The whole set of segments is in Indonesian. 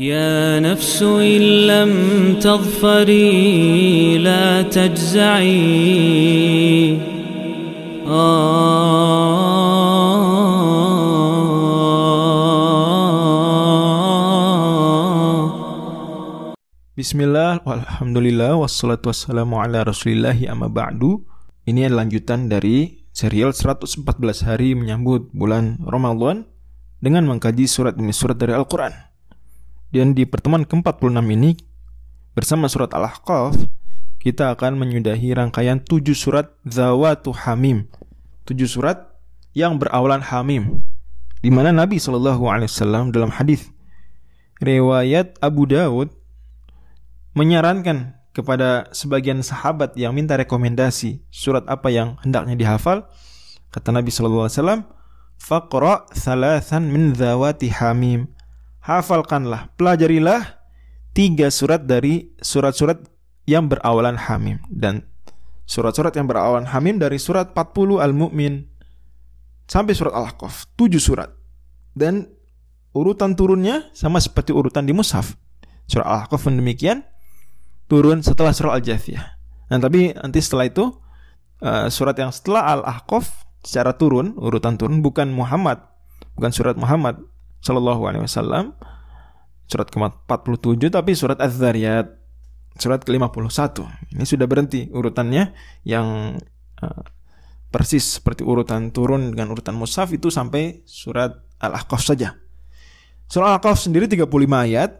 يا نفس إن لم تظفري لا تجزعي Bismillah, walhamdulillah, wassalatu wassalamu ala rasulillahi amma ba'du Ini adalah lanjutan dari serial 114 hari menyambut bulan Ramadan Dengan mengkaji surat demi surat dari Al-Quran Dan di pertemuan ke-46 ini Bersama surat Al-Ahqaf Kita akan menyudahi rangkaian 7 surat Zawatu Hamim. 7 surat yang berawalan Hamim di mana Nabi SAW dalam hadis riwayat Abu Dawud menyarankan kepada sebagian sahabat yang minta rekomendasi surat apa yang hendaknya dihafal. Kata Nabi wasallam faqra thalathan min dzawati hamim hafalkanlah pelajarilah tiga surat dari surat-surat yang berawalan hamim. Dan surat-surat yang berawalan hamim dari surat 40 al-mu'min sampai surat al-ahqaf tujuh surat. Dan urutan turunnya sama seperti urutan di mushaf. Surah al-ahqaf pun demikian turun setelah surah Al-Jathiyah. Nah, tapi nanti setelah itu uh, surat yang setelah Al-Ahqaf secara turun, urutan turun bukan Muhammad, bukan surat Muhammad sallallahu alaihi wasallam. Surat ke-47 tapi surat Az-Zariyat surat ke-51. Ini sudah berhenti urutannya yang uh, persis seperti urutan turun dengan urutan mushaf itu sampai surat Al-Ahqaf saja. Surah Al-Ahqaf sendiri 35 ayat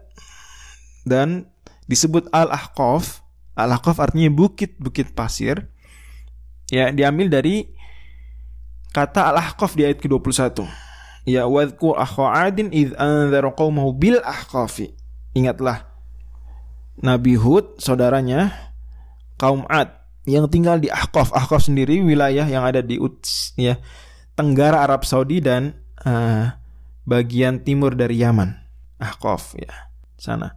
dan disebut Al-Ahqaf. Al-Ahqaf artinya bukit-bukit pasir. Ya, diambil dari kata Al-Ahqaf di ayat ke-21. Ya wadhkur akha 'adin id anzara qaumahu bil ahqafi. Ingatlah Nabi Hud saudaranya kaum Ad yang tinggal di Ahqaf. Ahqaf sendiri wilayah yang ada di Uts ya, tenggara Arab Saudi dan uh, bagian timur dari Yaman. Ahqaf ya, sana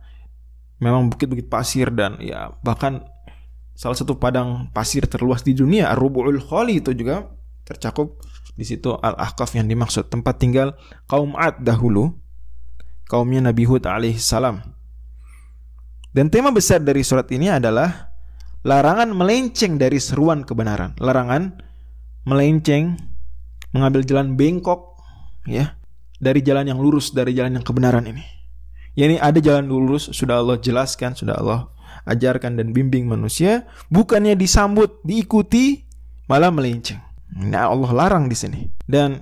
memang bukit-bukit pasir dan ya bahkan salah satu padang pasir terluas di dunia Ar-Rubu'ul Khali itu juga tercakup di situ Al-Ahqaf yang dimaksud tempat tinggal kaum Ad dahulu kaumnya Nabi Hud alaihissalam dan tema besar dari surat ini adalah larangan melenceng dari seruan kebenaran. Larangan melenceng mengambil jalan bengkok ya dari jalan yang lurus dari jalan yang kebenaran ini. Ya ini ada jalan lurus sudah Allah jelaskan, sudah Allah ajarkan dan bimbing manusia, bukannya disambut, diikuti, malah melenceng. Nah, Allah larang di sini. Dan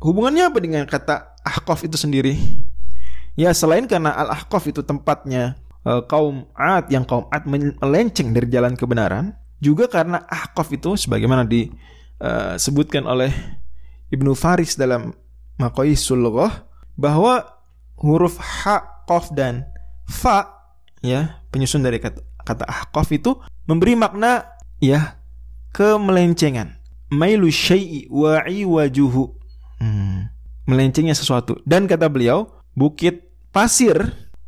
hubungannya apa dengan kata Ahqaf itu sendiri? Ya, selain karena Al-Ahqaf itu tempatnya uh, kaum Ad yang kaum Ad melenceng dari jalan kebenaran, juga karena Ahqaf itu sebagaimana disebutkan uh, oleh Ibnu Faris dalam Maqayisul Lughah bahwa huruf ha, qaf dan fa ya, penyusun dari kata, kata ahqaf itu memberi makna ya kemelencengan. Mailu syai'i wa'i wajuhu. Hmm, melencengnya sesuatu. Dan kata beliau, bukit pasir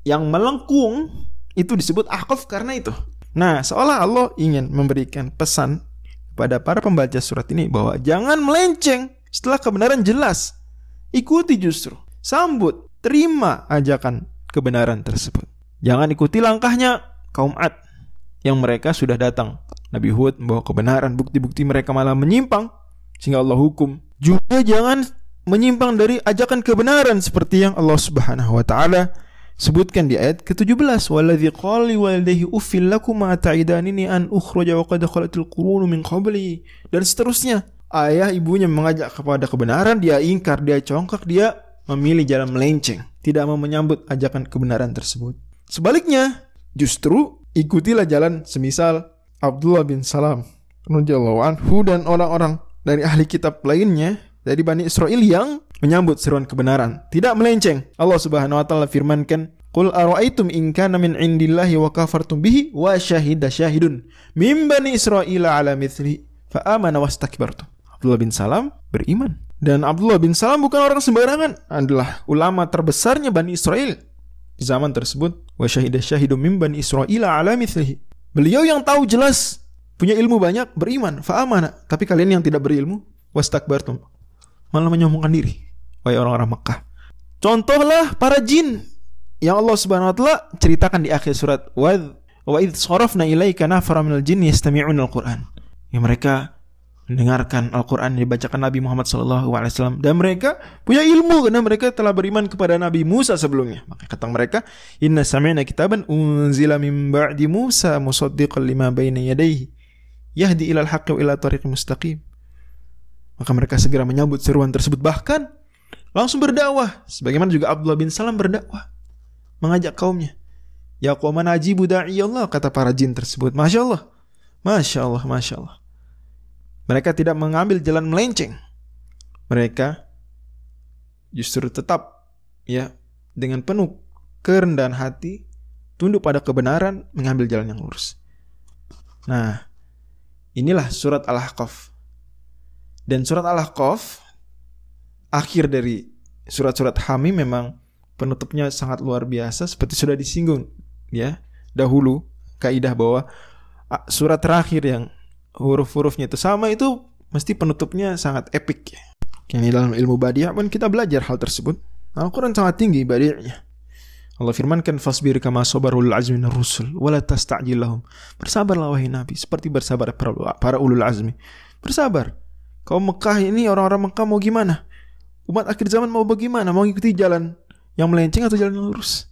yang melengkung itu disebut ahqaf karena itu. Nah, seolah Allah ingin memberikan pesan kepada para pembaca surat ini bahwa jangan melenceng setelah kebenaran jelas. Ikuti justru. Sambut terima ajakan kebenaran tersebut. Jangan ikuti langkahnya kaum Ad yang mereka sudah datang. Nabi Hud membawa kebenaran, bukti-bukti mereka malah menyimpang sehingga Allah hukum. Juga jangan menyimpang dari ajakan kebenaran seperti yang Allah Subhanahu wa taala sebutkan di ayat ke-17 waladzi qali walidayhi uffil lakum ta'idanini an ukhraja wa qad khalatil qurunu min qabli dan seterusnya ayah ibunya mengajak kepada kebenaran dia ingkar dia congkak dia memilih jalan melenceng, tidak mau menyambut ajakan kebenaran tersebut. Sebaliknya, justru ikutilah jalan semisal Abdullah bin Salam anhu dan orang-orang dari ahli kitab lainnya dari Bani Israel yang menyambut seruan kebenaran, tidak melenceng. Allah Subhanahu wa taala firmankan, Qul ara'aytum in kana min indillahi wa kafartum bihi wa syahida syahidun min bani Israel ala mithli fa amana wastakbartum. Abdullah bin Salam beriman dan Abdullah bin Salam bukan orang sembarangan, adalah ulama terbesarnya Bani Israel. Di zaman tersebut, wa syahidah syahidu min Bani ala mithlihi. Beliau yang tahu jelas, punya ilmu banyak, beriman, fa'amana. Tapi kalian yang tidak berilmu, wastakbartum. Malah menyombongkan diri. Wahai orang-orang Mekah. Contohlah para jin yang Allah Subhanahu wa taala ceritakan di akhir surat wa wa id sarafna ilaika nafara minal jinni yastami'una al-Qur'an. Yang mereka mendengarkan Al-Quran yang dibacakan Nabi Muhammad SAW dan mereka punya ilmu karena mereka telah beriman kepada Nabi Musa sebelumnya. Maka kata mereka, Inna sami'na kitaban unzila min ba'di Musa musaddiqan lima bayna yadayhi yahdi ilal haqqi wa ila mustaqim. Maka mereka segera menyambut seruan tersebut bahkan langsung berdakwah sebagaimana juga Abdullah bin Salam berdakwah mengajak kaumnya. Ya qauman ajibu da'i Allah kata para jin tersebut. Masya Allah. Masya Allah, Masya Allah. Mereka tidak mengambil jalan melenceng. Mereka justru tetap ya dengan penuh kerendahan hati tunduk pada kebenaran mengambil jalan yang lurus. Nah, inilah surat Al-Ahqaf. Dan surat Al-Ahqaf akhir dari surat-surat Hamim memang penutupnya sangat luar biasa seperti sudah disinggung ya dahulu kaidah bahwa surat terakhir yang huruf-hurufnya itu sama itu mesti penutupnya sangat epic ya. Ini dalam ilmu badiah pun kita belajar hal tersebut. Al-Quran sangat tinggi badiahnya. Allah firmankan fasbir kama sabarul azmi rusul wala tasta'jil lahum. Bersabarlah wahai Nabi seperti bersabar para, ulul azmi. Bersabar. Kau Mekah ini orang-orang Mekah mau gimana? Umat akhir zaman mau bagaimana? Mau ikuti jalan yang melenceng atau jalan lurus?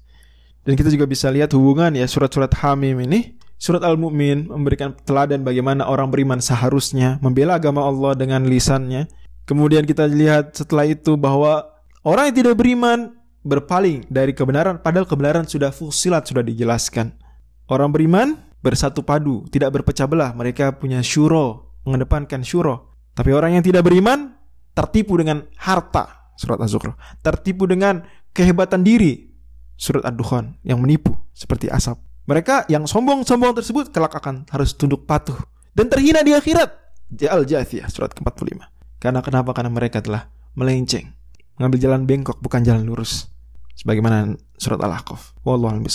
Dan kita juga bisa lihat hubungan ya surat-surat Hamim ini Surat Al-Mu'min memberikan teladan bagaimana orang beriman seharusnya membela agama Allah dengan lisannya. Kemudian kita lihat setelah itu bahwa orang yang tidak beriman berpaling dari kebenaran padahal kebenaran sudah fusilat sudah dijelaskan. Orang beriman bersatu padu, tidak berpecah belah. Mereka punya syuro, mengedepankan syuro. Tapi orang yang tidak beriman tertipu dengan harta, surat Az-Zukhruf. Tertipu dengan kehebatan diri, surat Ad-Dukhan yang menipu seperti asap. Mereka yang sombong-sombong tersebut kelak akan harus tunduk patuh dan terhina di akhirat. Al Jathiyah surat ke-45. Karena kenapa? Karena mereka telah melenceng, mengambil jalan bengkok bukan jalan lurus. Sebagaimana surat Al-Ahqaf. Wallahu a'lam